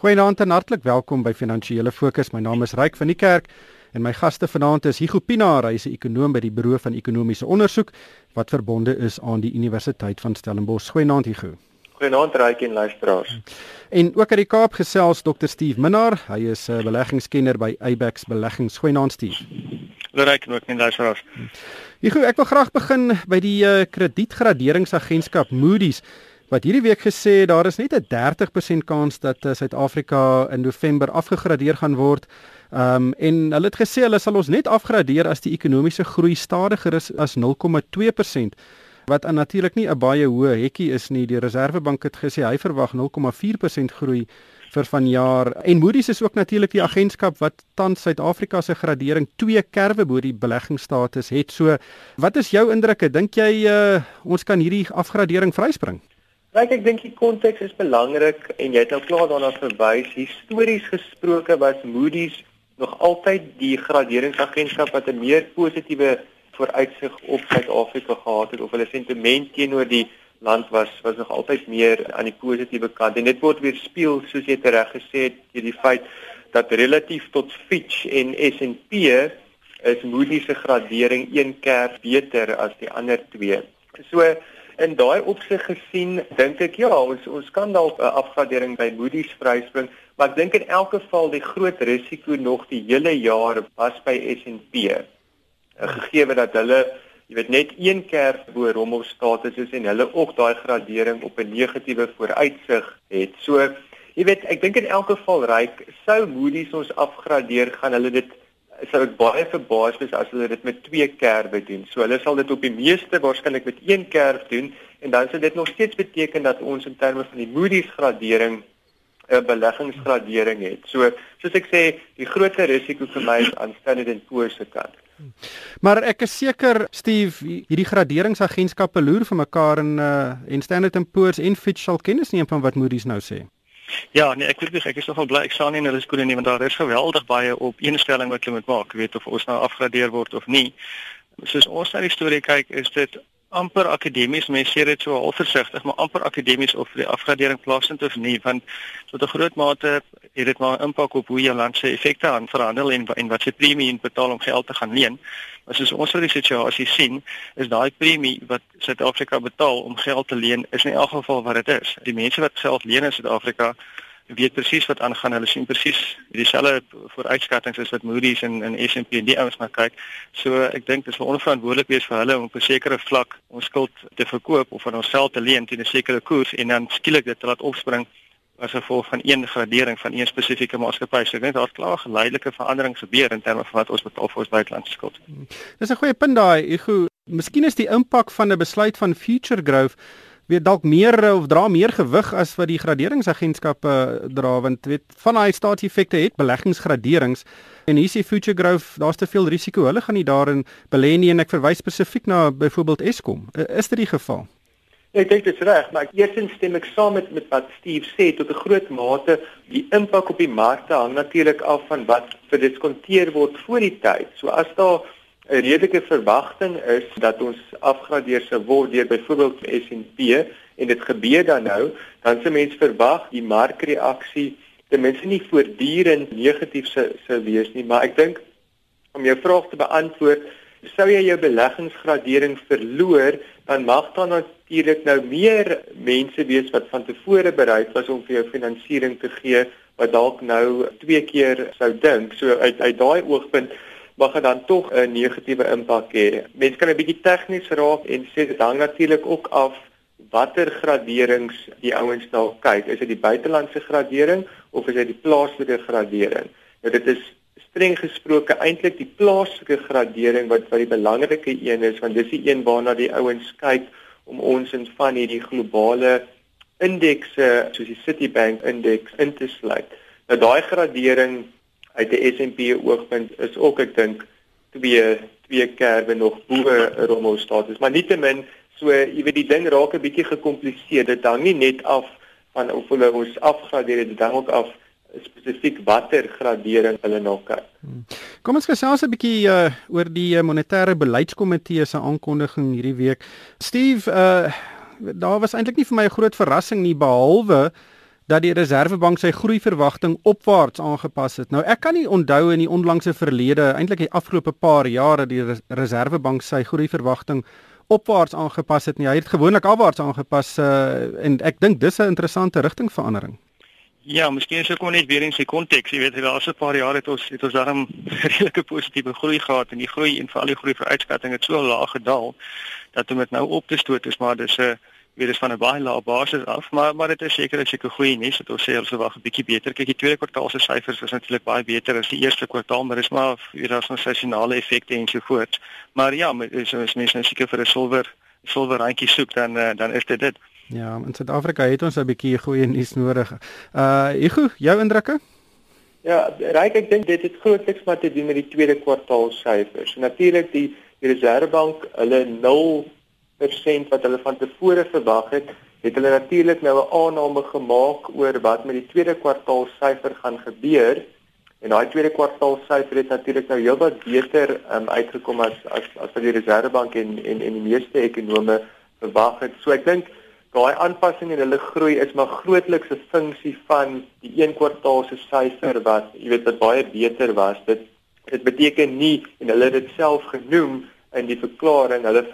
Goeienaand en hartlik welkom by Finansiële Fokus. My naam is Ryk van die Kerk en my gaste vanaand is Hugo Pinaar, hy is 'n ekonoom by die Buro van Ekonomiese Onderzoek wat verbonde is aan die Universiteit van Stellenbosch. Goeienaand Hugo. Goeienaand Ryk en luisteraars. En ook uit die Kaap gesels Dr Steve Minnar, hy is 'n beleggingskenner by Abex Beleggings. Goeienaand Steve. Ryk en ook nie luisteraars. Hugo, ek wil graag begin by die uh, kredietgraderingsagentskap Moody's wat hierdie week gesê daar is net 'n 30% kans dat uh, Suid-Afrika in November afgegradeer gaan word. Ehm um, en hulle het gesê hulle sal ons net afgradeer as die ekonomiese groei stadiger is as 0,2% wat natuurlik nie 'n baie hoë hekkie is nie. Die Reserwebank het gesê hy verwag 0,4% groei vir vanjaar. En Moody's is ook natuurlik die agentskap wat tans Suid-Afrika se gradering twee kerwe bo die beleggingsstatus het. So, wat is jou indrukke? Dink jy uh, ons kan hierdie afgradering vryspring? Kyk, ek dink die konteks is belangrik en jy het nou klaar daarna verwys. Histories gesproke was Moody's nog altyd die graderingsagentskap wat 'n meer positiewe vooruitsig op Suid-Afrika gehad het of hulle sentiment teenoor die land was was nog altyd meer aan die positiewe kant. En dit word weer speel soos jy reg gesê het deur die feit dat relatief tot Fitch en S&P is Moody's se gradering een keer beter as die ander twee. So in daai opsig gesien dink ek ja ons ons kan dalk 'n afgradering by Moody's vryspring maar ek dink in elk geval die groot risiko nog die hele jaar was by S&P eh, gegee dat hulle jy weet net een keer bo rommel status is en hulle ook daai gradering op 'n negatiewe vooruitsig het. So jy weet ek dink in elk geval ryk sou Moody's ons afgradeer gaan hulle dit sou ek baie verbaas wees as hulle dit met twee kerwe doen. So hulle sal dit op die meeste waarskynlik met een kerf doen en dan sou dit nog steeds beteken dat ons in terme van die Moody's gradering 'n beleggingsgradering het. So soos ek sê, die grootste risiko vir my is aan Standard & Poor's se kant. Maar ek is seker Steve, hierdie graderingsagentskappe loer vir mekaar en uh, en Standard & Poor's en Fitch sal kennis neem van wat Moody's nou sê. Ja, nee, ek weet ek is nogal bly ek staan nie in hulle skoene nie want daar is geweldig baie op eenstelling wat hulle moet maak, weet of ons nou afgradeer word of nie. Soos ons na die storie kyk, is dit amper akademies, mense sê dit so al versigtig, maar amper akademies of die afgradering plaasvind of nie, want tot 'n groot mate het dit maar 'n impak op hoe jou land se effekte aan verhandel en en wat se premie in betaal om geld te gaan leen. Maar soos ons vir die situasie sien, is daai premie wat Suid-Afrika betaal om geld te leen, is in elk geval wat dit is. Die mense wat geld leen in Suid-Afrika weet presies wat aangaan. Hulle sien presies dieselfde vooruitskattinge as wat Moody's en en S&P en die ouens na kyk. So ek dink dit is onverantwoordelik wees vir hulle om op 'n sekere vlak ons skuld te verkoop of van ons geld te leen teen 'n sekere koers en dan skielik dit laat opspring as gevolg van een gradering van een spesifieke maatskappy. So ek dink daar's klaar geleidelike verandering gebeur in terme van wat ons betaal vir ons buitelandse skuld. Dis 'n goeie punt daai, Hugo. Miskien is die impak van 'n besluit van Future Growth weet dalk meer eh, of dra meer gewig as wat die graderingsagentskappe uh, dra want weet van daai staatseffekte het beleggingsgraderings. En hier sê Future Growth daar's te veel risiko. Hulle gaan nie daarin belê nie en ek verwys spesifiek na byvoorbeeld Eskom. Uh, is dit die geval? Ek dink dit is reg, maar eerstens stem ek saam met met wat Steve sê. Tot 'n groot mate die impak op die markte hang natuurlik af van wat verdiskonteer word voor die tyd. So as daar 'n redelike verwagting is dat ons afgradeer sou word deur byvoorbeeld S&P en dit gebeur dan nou, dan se mense verwag die markreaksie ten minste nie voortdurend negatief sou sou wees nie, maar ek dink om jou vraag te beantwoord, sou jy jou beleggingsgradering verloor, dan mag daar natuurlik nou meer mense wees wat van tevore bereid was om vir jou finansiering te gee wat dalk nou twee keer sou dink. So uit uit daai oogpunt mag dit dan tog 'n negatiewe impak hê. Mense kan 'n bietjie tegnies raak en sê dit hang natuurlik ook af watter graderings die ouens nou kyk. Is dit die buitelandse gradering of is dit die plaaslike gradering? Nou dit is streng gesproke eintlik die plaaslike gradering wat wat die belangrike een is want dis die een waarna die ouens kyk om ons in van hierdie globale indekse soos die Citibank indeks in te sluit. Nou daai gradering uit 'n S&P oogpunt is ook ek dink twee twee kerwe nog bo rommel status maar nietemin so jy weet die ding raak 'n bietjie gekompliseer dit hang nie net af van of hulle ons afgradeer dit hang ook af spesifiek watter gradering hulle nou kyk. Hmm. Kom ons gesels 'n bietjie uh, oor die uh, monetêre beleidskomitee se aankondiging hierdie week. Steve, uh, daar was eintlik nie vir my 'n groot verrassing nie behalwe dat die Reserwebank sy groeiverwagting opwaarts aangepas het. Nou ek kan nie onthou in die onlangse verlede, eintlik die afgelope paar jare die Reserwebank sy groeiverwagting opwaarts aangepas het nie. Hy het gewoonlik afwaarts aangepas uh, en ek dink dis 'n interessante rigtingverandering. Ja, miskien is ook net weer in sy konteks. Jy weet, die laaste paar jare het ons het ons daarom redelike positiewe groei gehad en die groei en veral die groei vir uitskatting het so laag gedaal dat dit nou op te stoot is maar dis 'n uh, weer is van 'n baie lae basis af, maar maar dit is seker dat seker goeie nuus dat ons sê ons wag 'n bietjie beter. Kyk, die tweede kwartaal se syfers was natuurlik baie beter as die eerste kwartaal, maar dis maar weer as ons seisonale effekte en so voort. Maar ja, as mense nou seker vir 'n silwer silwer randjie soek dan uh, dan is dit dit. Ja, in Suid-Afrika het ons 'n bietjie goeie nuus nodig. Uh Hugo, jou indrukke? Ja, ryk ek dink dit het grootliks maar te doen met die tweede kwartaal syfers. Natuurlik die die Reservebank, hulle 0% wat hulle van tevore verwag het, het hulle natuurlik nou 'n aanname gemaak oor wat met die tweede kwartaal syfer gaan gebeur. En daai tweede kwartaal syfer het natuurlik nou heelwat beter um, uitgekom as as as wat die Reservebank en en en die meeste ekonome verwag het. So ek dink daai aanpassing in hulle groei is maar grootliks 'n funksie van die een kwartaal se syfer wat jy weet wat baie beter was. Dit dit beteken nie en hulle het dit self genoem in die verklaring hulle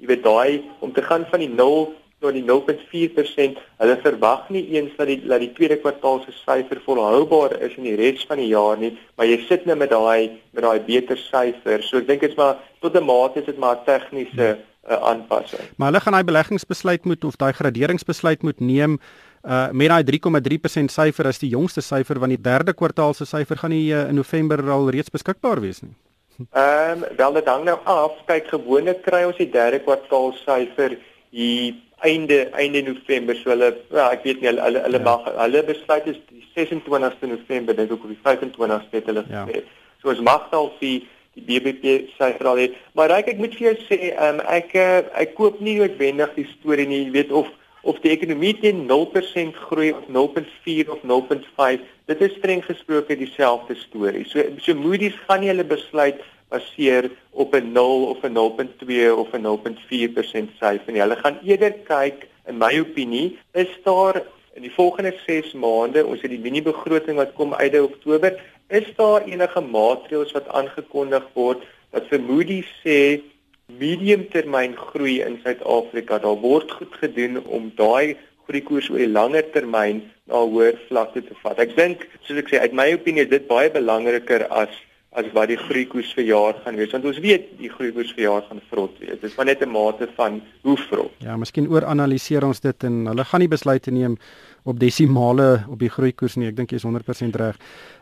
jy weet daai om te gaan van die 0 tot die 0.4%, hulle verwag nie eens dat die dat die tweede kwartaal se syfer volhoubaar is in die res van die jaar nie, maar jy sit nou met daai met daai beter syfer. So ek dink dit's maar tot 'n mate is dit maar tegniese uh, aanpassing. Maar hulle gaan daai beleggingsbesluit moet of daai graderingsbesluit moet neem uh met daai 3,3% syfer as die jongste syfer want die derde kwartaal se syfer gaan nie uh, in November al reeds beskikbaar wees nie. Ehm um, wel dit hang nou af. Kyk gewoonlik kry ons die derde kwartaal syfer hier einde einde November. So hulle ja, ek weet nie hulle hulle, hulle ja. mag hulle besluit is die 26ste November dink ek op die 25ste het hulle ja. gesê. So ons mag al die die BBP syfer al het. Maar ek ek moet vir jou sê, ehm um, ek uh, ek koop nie noodwendig die storie nie. Jy weet of of die ekonomie teen 0% groei of 0.4 of 0.5, dit is streng gesproke dieselfde storie. So so Moody's gaan nie hulle besluit baseer op 'n 0 of 'n 0.2 of 'n 0.4% syfer nie. Hulle gaan eerder kyk in my opinie, is daar in die volgende 6 maande, ons het die mini begroting wat kom uit Oktober, is daar enige maatreëls wat aangekondig word wat vir Moody's sê mediumtermyn groei in Suid-Afrika. Daar word goed gedoen om daai groeikoers oor die langer termyn na hoër vlakte te vat. Ek dink, soos ek sê, uit my opinie is dit baie belangriker as as wat die groeikoers vir jaar gaan wees want ons weet die groeikoers vir jaar gaan vrot wees. Dit is maar net 'n mate van hoe vrot. Ja, miskien ooranaliseer ons dit en hulle gaan nie besluite neem op desimale op die groeikoers nie. Ek dink jy is 100% reg.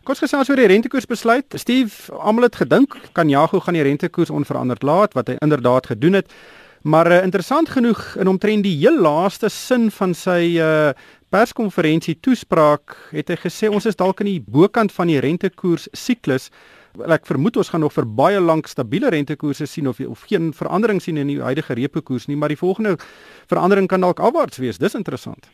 Ons gesels oor die rentekoers besluit. Steve, almal het gedink kan Jago gaan die rentekoers onveranderd laat wat hy inderdaad gedoen het. Maar uh, interessant genoeg in omtrent die heel laaste sin van sy uh perskonferensie toespraak het hy gesê ons is dalk aan die bokant van die rentekoers siklus. Ek vermoed ons gaan nog vir baie lank stabiele rentekoerse sien of of geen verandering sien in die huidige repo koers nie, maar die volgende verandering kan dalk afwaarts wees. Dis interessant.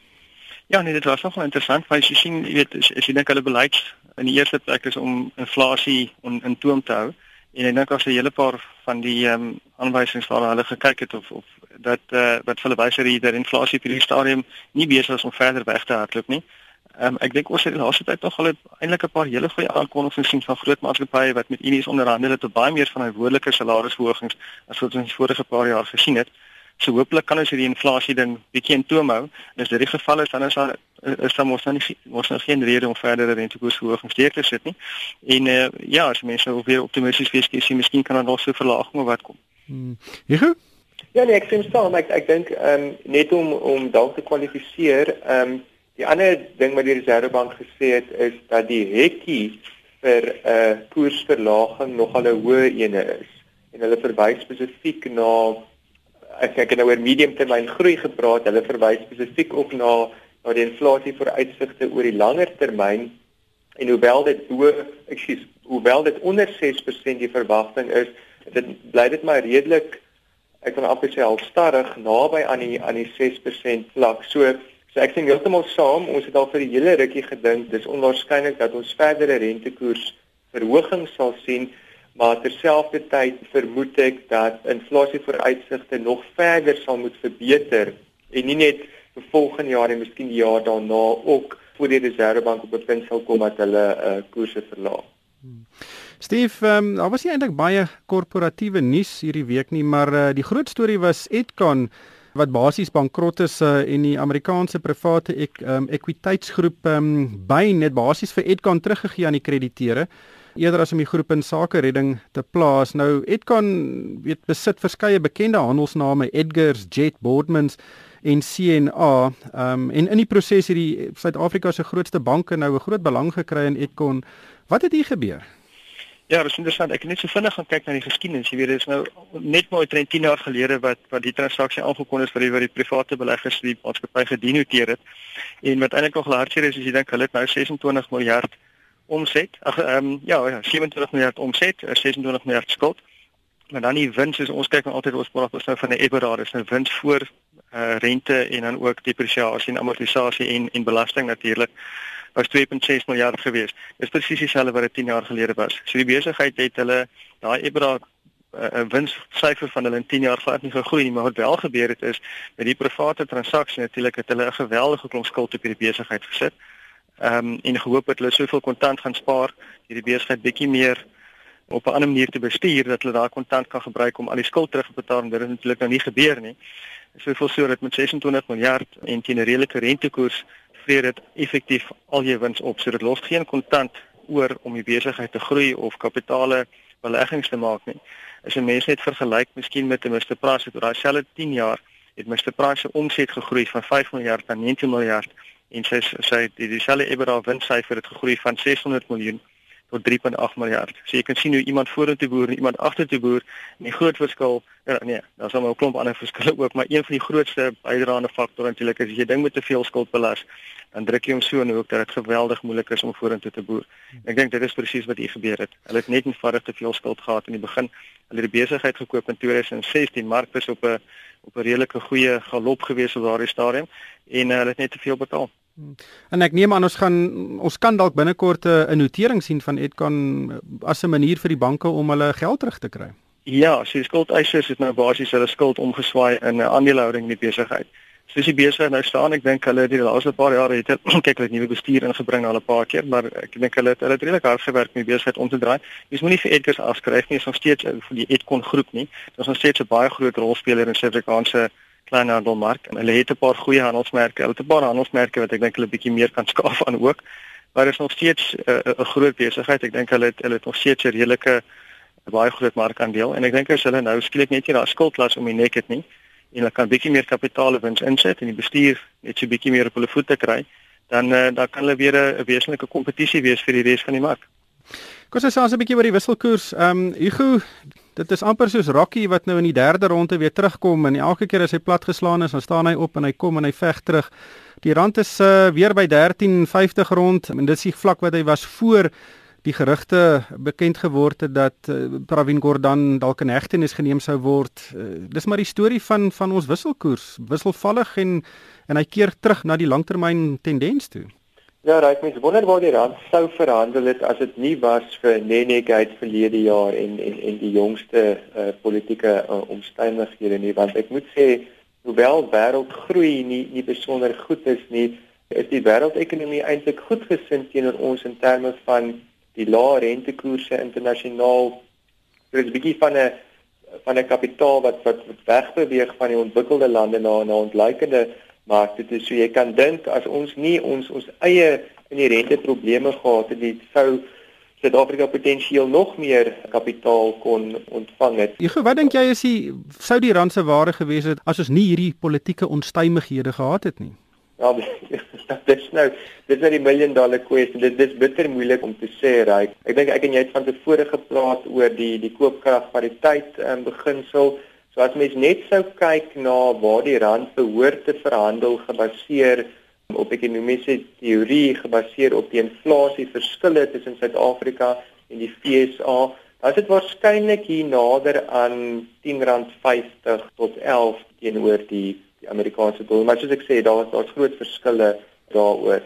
Ja, nee, dit was nogal interessant, want jy sien, jy weet, as, as jy dink hulle beleid in die eerste plek is om inflasie on, in toom te hou en ek dink as 'n hele paar van die ehm um, aanwysings waar hulle gekyk het of of dat eh uh, wat hulle wys dat die inflasie vir die stadium nie besig is om verder weg te hardloop nie. Ehm um, ek dink ons het die laaste tyd nog al eintlik 'n paar hele goeie aankondigings gesien van groot maatskappye wat met Unies onderhandel het op baie meer van 'n woordelike salarisverhogings as wat ons vorige paar jaar gesien het. So hooplik kan ons hierdie inflasie ding bietjie in toom hou. En as dit die geval is, dan is daar is daar mos nou nie mos nou geen rede om verdere rentekoersverhogings te sit nie. En uh, ja, as mense nou weer optimisties wees, sien miskien kan daar nog so verlaging wat kom. Hmm. Hier Ja nee, ek sê staan, ek ek dink ehm um, net om om dalk te kwalifiseer, ehm um, die ander ding wat die Reservebank gesê het is dat die hekkie vir 'n uh, koersverlaging nogal 'n hoë ene is. En hulle verwys spesifiek na ek ek het nou oor medium termyn groei gepraat. Hulle verwys spesifiek ook na na die inflasie vooruitsigte oor die langer termyn en hoewel dit bo ekskuus, hoewel dit onder 6% die verwagting is, dit bly dit maar redelik ek kan amper sê al stadig naby aan die aan die 6% vlak. So so ek sien heeltemal saam, ons het al vir die hele rukkie gedink dis onwaarskynlik dat ons verdere rentekoers verhogings sal sien maar terselfdertyd vermoed ek dat inflasievooruitsigte nog verder sal moet verbeter en nie net vir volgende jaar en miskien die jaar daarna ook voor die Reservebank op 'n punt sal kom dat hulle uh, koerse verlaag. Steve, um, daar was nie eintlik baie korporatiewe nuus hierdie week nie, maar uh, die groot storie was Edcon wat basies bankrot is uh, en die Amerikaanse private ek, um, ekwiteitsgroep um, by net basies vir Edcon teruggegee aan die krediteure eerder as om die groep in sake redding te plaas. Nou Edcon weet besit verskeie bekende handelsname Edgars, Jet, Boardmans en CNA. Ehm um, en in die proses het die Suid-Afrika se grootste banke nou 'n groot belang gekry in Edcon. Wat het hier gebeur? Ja, dit is interessant. Ek het net so vinnig gaan kyk na die geskiedenis. Jy weet, dit is nou net maar 10 jaar gelede wat wat die transaksie aangekondig is vir die wat die private beleggers die maatskappy gedenoteer het. En wat eintlik nog hartseer is, as jy dink hulle het nou 26 miljard omset. Ag ehm um, ja, ja, 27 miljard omset, 26 eh, miljard skuld. Maar dan die wins is ons kyk nou altyd ons praat ons nou van 'n EBITDA, dis 'n wins voor uh, rente en dan ook depresiasie en amortisasie en en belasting natuurlik was 2.6 miljard gewees. Dis presies dieselfde wat dit 10 jaar gelede was. So die besigheid het hulle daai EBITDA 'n uh, winssyfer van hulle in 10 jaar glad nie gegroei nie, maar wat wel gebeur het is met die private transaksie natuurlik het hulle 'n geweldige klomp skuld op hierdie besigheid gesit ehm um, en gehoop het hulle soveel kontant gaan spaar hierdie besigheid bietjie meer op 'n ander manier te bestuur dat hulle daai kontant kan gebruik om al die skuld terug te betaal en dit het natuurlik nou nie gebeur nie. Soveel so dat met 26 miljard en teen 'n redelike rentekoers vreet dit effektief al jou wins op. So dit los geen kontant oor om die besigheid te groei of kapitale beleggings te maak nie. As 'n mens net vergelyk miskien met 'n Mr Price het oor daai selfde 10 jaar het Mr Price se omset gegroei van 5 miljard na 19 miljard en sy sy die dieselfde EBITDA winssyfer het gegroei van 600 miljoen tot 3.8 miljard. So jy kan sien hoe iemand vorentoe boer en iemand agtertoe boer en die groot verskil ja, nee, daar's nog 'n klomp ander verskille ook, maar een van die grootste bydraende faktore natuurlik is as jy ding met te veel skuld belas, dan druk jy hom so in hoek dat dit geweldig moeilik is om vorentoe te boer. Ek dink dit is presies wat hier gebeur het. Hulle het net eenvoudig te veel skuld gehad in die begin. Hulle het die besigheid gekoop in 2016, mark was op 'n op 'n redelike goeie galop gewees op daardie stadium en uh, hulle het net te veel betaal. En ek neem aan ons gaan ons kan dalk binnekort 'n notering sien van Edcon as 'n manier vir die banke om hulle geld terug te kry. Ja, so die skuldeisers het nou basies hulle skuld omgeswaai in 'n aandelehouding in die besigheid. Soos die besigheid nou staan, ek dink hulle het die laaste paar jare het kyk hulle het nuwe bestuur ingebring al 'n paar keer, maar ek dink hulle het hulle het redelik hard gewerk om die besigheid om te draai. Dis moenie vir Edgars afskryf nie, is nog steeds vir die Edcon groep nie. Dit is nog steeds 'n baie groot rolspeler in Suid-Afrikaanse kleinhandelmark hulle het 'n paar goeie handelsmerke. Hulle het 'n paar handelsmerke wat ek dink hulle bietjie meer kan skaaf aan ook. Maar is nog steeds eh, 'n uh, groot besigheid. Ek dink hulle het hulle het nog steeds 'n redelike baie groot markandeel en ek dink as hulle nou skielik net nie daai skuldklas om die nek het nie en hulle kan bietjie meer kapitaalwins insit en die bestuur net so bietjie meer op hulle voete kry, dan uh, dan kan hulle weer 'n wesenlike kompetisie wees vir die res van die mark. Kom ons sê ons 'n bietjie oor die wisselkoers. Ehm um, Hugo, dit is amper soos Rocky wat nou in die derde ronde weer terugkom en elke keer as hy platgeslaan is, dan staan hy op en hy kom en hy veg terug. Die rand is uh, weer by 13.50 rond en dit is die vlak wat hy was voor die gerugte bekend geword het dat uh, Pravin Gordhan dalk in hegtenis geneem sou word. Uh, dis maar die storie van van ons wisselkoers, wisselvallig en en hy keer terug na die langtermyn tendens toe. Ja, right, mens wonder waar die rand sou verhandel het as dit nie was vir Nenegate verlede jaar en en en die jongste uh, politieke uh, omstandighede nie, want ek moet sê hoewel wêreldgroei nie nie besonder goed is nie, is die wêreldekonomie eintlik goed gesind teenoor ons in terme van die lae rentekoerse internasionaal. Dit is 'n bietjie van 'n van 'n kapitaal wat wat wegbeweeg van die ontwikkelde lande na na ontleikende maar dit is so jy kan dink as ons nie ons ons eie inherente probleme gehad het dit sou Suid-Afrika potensieel nog meer kapitaal kon ontvang het. Ek wat dink jy is die sou die rand se waarde gewees het as ons nie hierdie politieke onstuimighede gehad het nie? Ja, dit is nou dit is nou die million dollar kwessie. Dit is bitter moeilik om te sê, right? Ek dink ek en jy het van tevore gepraat oor die die koopkragpariteit um, beginsel. So as mens net sou kyk na waar die rand behoort te verhandel gebaseer op ekonomiese teorie gebaseer op die inflasieverskille tussen Suid-Afrika en die FSA, dan is dit waarskynlik hier nader aan R10.50 tot 11 teenoor die die Amerikaanse dollar. Maar soos ek sê, daar is daar's groot verskille daaroor.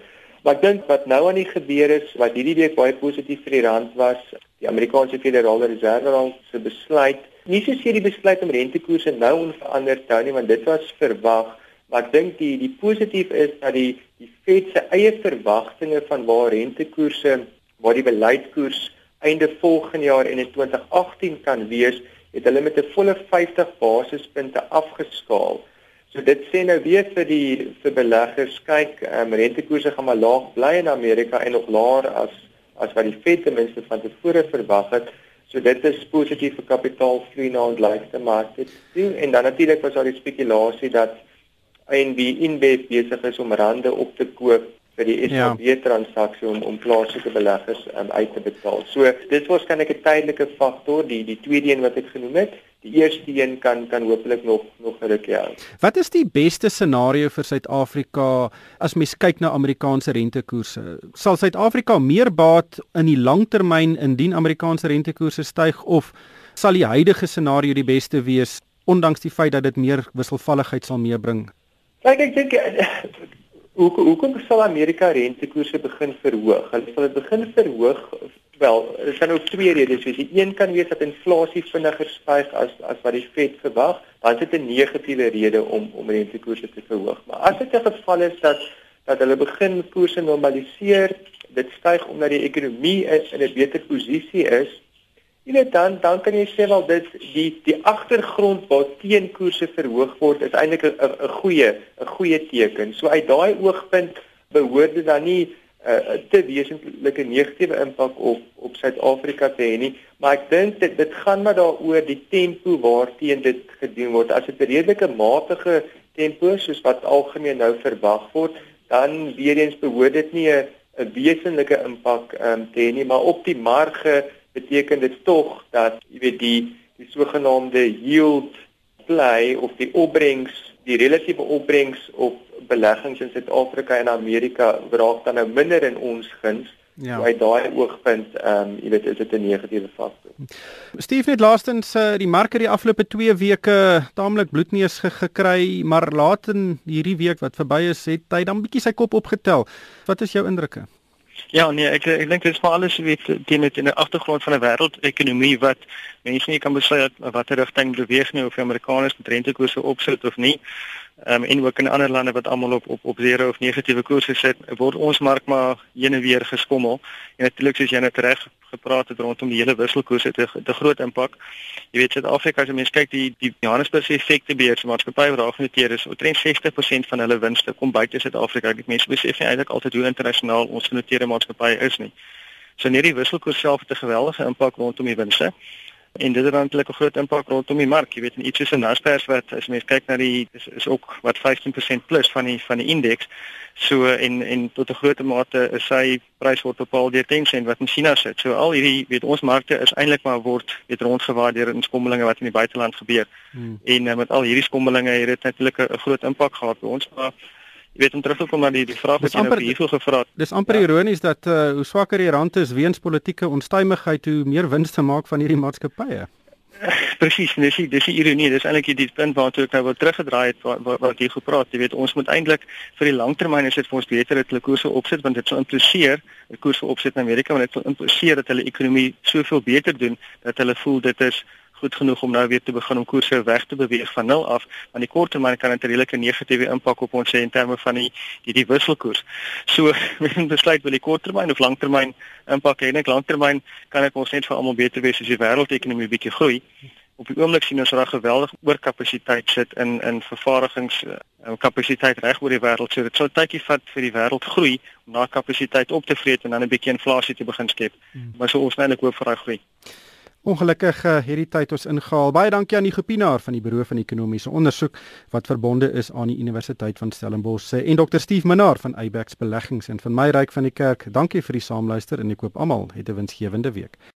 Maar ek dink wat nou aan die gebeur is, wat hierdie week baie positief vir die rand was, die Amerikaanse Federale Reservebank se besluit Nie soos hierdie besluit om rentekoerse nou onveranderd te hou nie, want dit was verwag, Maar ek dink die die positief is dat die die Fed se eie verwagtinge van waar rentekoerse, waar die beleidskoers einde volgende jaar en in 2018 kan wees, het hulle met 'n volle 50 basispunte afgeskaal. So dit sê nou weer vir die vir beleggers, kyk, um, rentekoerse gaan maar laag bly in Amerika en nog laer as as wat die Fed ten minste van tevore verwag het. So dit is positief vir kapitaalvloei na ontleikte markte. En dan natuurlik was daar die spekulasie dat INB InBev besig is om rande op te koop vir die ja. transaksie om om plaaslike beleggers um, uit te betaal. So dit was kan ek 'n tydelike faktor, die die tweede een wat ek genoem het. Die eerste een kan kan hopelik nog nog 'n rukkie hou. Wat is die beste scenario vir Suid-Afrika as mens kyk na Amerikaanse rentekoerse? Sal Suid-Afrika meer baat in die langtermyn indien Amerikaanse rentekoerse styg of sal die huidige scenario die beste wees ondanks die feit dat dit meer wisselvalligheid sal meebring? Kyk ek dink hoe hoekom sal Amerika rentekoerse begin verhoog? Hulle sal dit begin verhoog wel, daar is nou twee redes. Die een kan wees dat inflasie vinniger styg as as wat die Fed verwag, dan is dit 'n negatiewe rede om om rentekoerse te verhoog. Maar as dit 'n geval is dat dat hulle begin koerse normaliseer, dit styg omdat die ekonomie is in 'n beter posisie is, Jy weet dan dan kan jy sê wel dit die die agtergrond waar teenkoerse verhoog word is eintlik 'n 'n goeie 'n goeie teken. So uit daai oogpunt behoort dit dan nie 'n uh, te wesentlike negatiewe impak op op Suid-Afrika te hê nie, maar ek dink dit dit gaan maar daaroor die tempo waarteen dit gedoen word. As dit 'n redelike matige tempo soos wat algemeen nou verwag word, dan weer eens behoort dit nie 'n 'n wesentlike impak um, te hê nie, maar op die marge beteken dit tog dat jy weet die die sogenaamde yield play of die opbrengs die relatiewe opbrengs op beleggings in Suid-Afrika en Amerika raak dan nou minder in ons guns. Ja. Uit daai oogpunt, ehm um, jy weet, is dit 'n negatiewe faktor. Steve het laastens uh, die mark die afgelope 2 weke taamlik bloedneus ge gekry, maar laat in hierdie week wat verby is, het hy dan bietjie sy kop opgetel. Wat is jou indrukke? Ja, nee, ek ek dink dit is maar alles weet teen met in 'n agtergrond van 'n wêreldekonomie wat mense nie kan besluit watter rigting beweeg nie of die Amerikaners met rentekoerse opsit of nie. Ehm um, en ook in ander lande wat almal op op op zero of negatiewe koerse sit, word ons mark maar heen en weer geskommel. En natuurlik soos jy net reg gepraat het rondom die hele wisselkoers het 'n groot impak. Jy weet Suid-Afrika as jy mens kyk die die Johannesburg effekte beurs maatskappye wat daar genoteer is, omtrent 60% van hulle winste kom buite Suid-Afrika. Dit mense besef nie eintlik altyd hoe internasionaal ons genoteerde maatskappye is nie. So net die wisselkoers self het 'n geweldige impak rondom die winste en dit het natuurlik 'n groot impak rondom die mark. Jy weet in iets soos 'n Naspers wat as mens kyk na die is, is ook wat 15% plus van die van die indeks. So en en tot 'n groot mate is sy prys word bepaal deur Tencent wat in China sit. So al hierdie weet ons markte is eintlik maar word weet rondgewaardeer in skommelinge wat in die buiteland gebeur. Hmm. En uh, met al hierdie skommelinge het dit natuurlik 'n groot impak gehad by ons maar Jy weet om terug te kom na die die vraag wat jy nou hiervoor gevra het. Dis amper ja. ironies dat uh, hoe swakker die rand is weens politieke onstuimigheid, hoe meer wins te maak van hierdie maatskappye. Presies, dis die dis die ironie, dis eintlik die punt waartoe ek nou wil teruggedraai het wat wat, wat jy gepraat, jy weet ons moet eintlik vir die langtermyn is dit vir ons beter dat hulle koerse opsit want dit sou impliseer 'n koers vir opsit in Amerika want dit sou impliseer dat hulle ekonomie soveel beter doen dat hulle voel dit is goed genoeg om nou weer te begin om koerse weg te beweeg van 0 af, want die korttermyn kan dit 'n redelike negatiewe impak op ons hê in terme van die die die wisselkoers. So, mens moet besluit wil jy korttermyn of langtermyn impak hê. Net langtermyn kan dit ons net vir almal beter wees as die wêreldekonomie bietjie groei. Op die oomblik sien ons dat daar geweldig oorkapasiteit sit in in vervaardigings en kapasiteit reg oor die wêreld. So dit sal tydjie vat vir die wêreld groei om daai kapasiteit op te vreet en dan 'n bietjie inflasie te begin skep. Hmm. Maar so ons eintlik hoop vir daai groei. Ongelukkig uh, hierdie tyd ons ingehaal. Baie dankie aan die Gopinaar van die Buro van Ekonomiese Onderzoek wat verbonde is aan die Universiteit van Stellenbosch en Dr. Steve Minnar van Eyebax Beleggings en van my ryk van die kerk. Dankie vir die saamluister en ek koop almal het 'n winsgewende week.